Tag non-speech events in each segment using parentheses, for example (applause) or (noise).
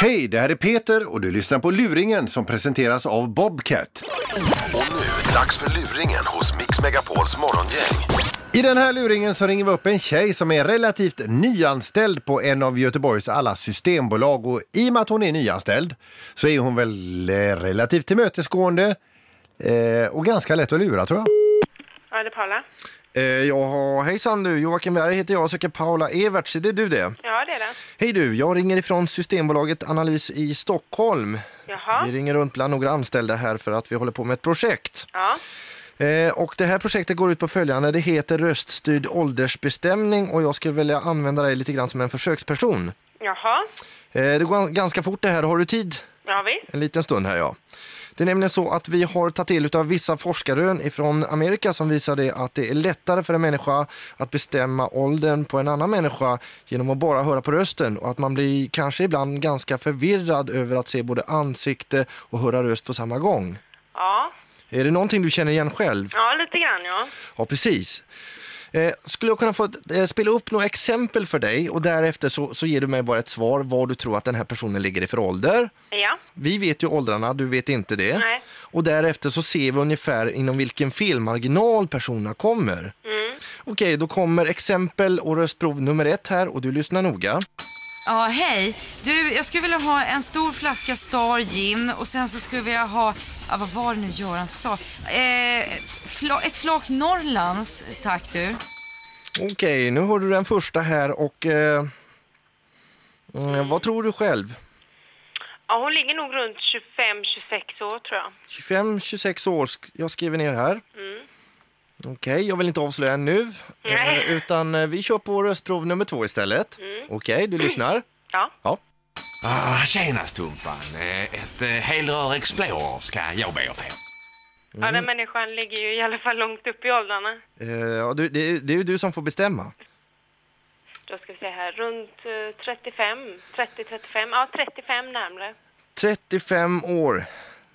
Hej, det här är Peter och du lyssnar på Luringen som presenteras av Bobcat. Och nu, dags för luringen hos Mix Megapols morgongäng. I den här luringen så ringer vi upp en tjej som är relativt nyanställd på en av Göteborgs alla systembolag och i och med att hon är nyanställd så är hon väl eh, relativt tillmötesgående eh, och ganska lätt att lura tror jag. Ja, det är Paula. Eh, ja, hejsan du, Joakim Berg heter jag och söker Paula Everts, är det du det? Ja, det är det. Hej du, jag ringer ifrån Systembolaget Analys i Stockholm. Jaha. Vi ringer runt bland några anställda här för att vi håller på med ett projekt. Ja. Eh, och det här projektet går ut på följande, det heter röststyrd åldersbestämning och jag skulle vilja använda dig lite grann som en försöksperson. Jaha. Eh, det går ganska fort det här, har du tid? Ja, visst. En liten stund här ja. Det är nämligen så att vi har tagit del av vissa forskarrön ifrån Amerika som visar det att det är lättare för en människa att bestämma åldern på en annan människa genom att bara höra på rösten och att man blir kanske ibland ganska förvirrad över att se både ansikte och höra röst på samma gång. Ja. Är det någonting du känner igen själv? Ja, lite grann, ja. Ja, precis. Eh, skulle jag kunna få eh, spela upp några exempel för dig och därefter så, så ger du mig bara ett svar vad du tror att den här personen ligger i för ålder. Ja. Vi vet ju åldrarna, du vet inte det. Nej. Och därefter så ser vi ungefär inom vilken felmarginal personerna kommer. Mm. Okej, då kommer exempel och röstprov nummer ett här och du lyssnar noga. Ja, hej. Du, jag skulle vilja ha en stor flaska Star Gin och sen så skulle jag vilja ha, ja, vad var det nu Göran sa? Eh, fla, ett flak Norrlands, tack du. Okej, nu har du den första här och eh, mm, vad tror du själv? Ja, hon ligger nog runt 25-26 år, tror jag. 25-26 år, sk- jag skriver ner här. Mm. Okej, jag vill inte avslöja nu, Nej. eh, utan eh, vi kör på röstprov nummer två istället. Okej, du lyssnar. Ja. Ja. Ah, tjena Stumpan. Eh, Ett eh, helrör Explorer ska jag be att få. Ja, den människan ligger ju i alla fall långt upp i åldrarna. Eh, ja, du, det, är- det är ju du som får bestämma. Då ska vi se här, runt eh, 35, 30-35, ja 35 närmre. 35 år,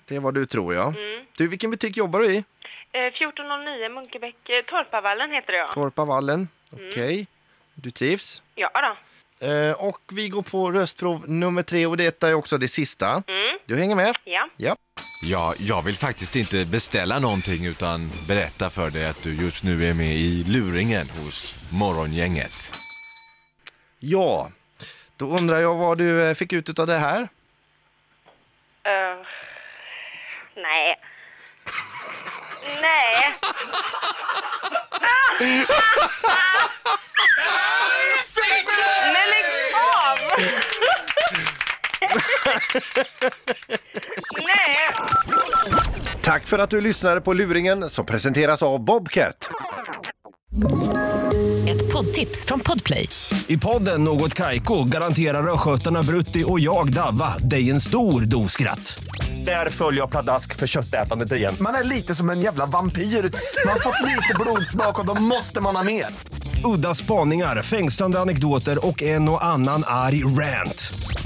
det är vad du tror ja. Mm. Du, vilken butik jobbar du i? Eh, 1409 Munkebäck, eh, Torpavallen heter det ja. Torpavallen. Mm. Okej, du trivs. Ja då. Eh, och vi går på röstprov nummer tre och detta är också det sista. Mm. Du hänger med? Ja. Ja. Ja, jag vill faktiskt inte beställa någonting utan berätta för dig att du just nu är med i luringen hos Morgongänget. Ja, då undrar jag vad du eh, fick ut av det här. Eh, nej. (laughs) Nej. (laughs) (laughs) Nej. Tack för att du lyssnade på Luringen som presenteras av Bobcat. Ett poddtips från Podplay. I podden Något Kaiko garanterar östgötarna Brutti och jag, Davva, dig en stor dos skratt. Där följer jag pladask för köttätandet igen. Man är lite som en jävla vampyr. Man har fått lite blodsmak och då måste man ha mer. Udda spaningar, fängslande anekdoter och en och annan arg rant.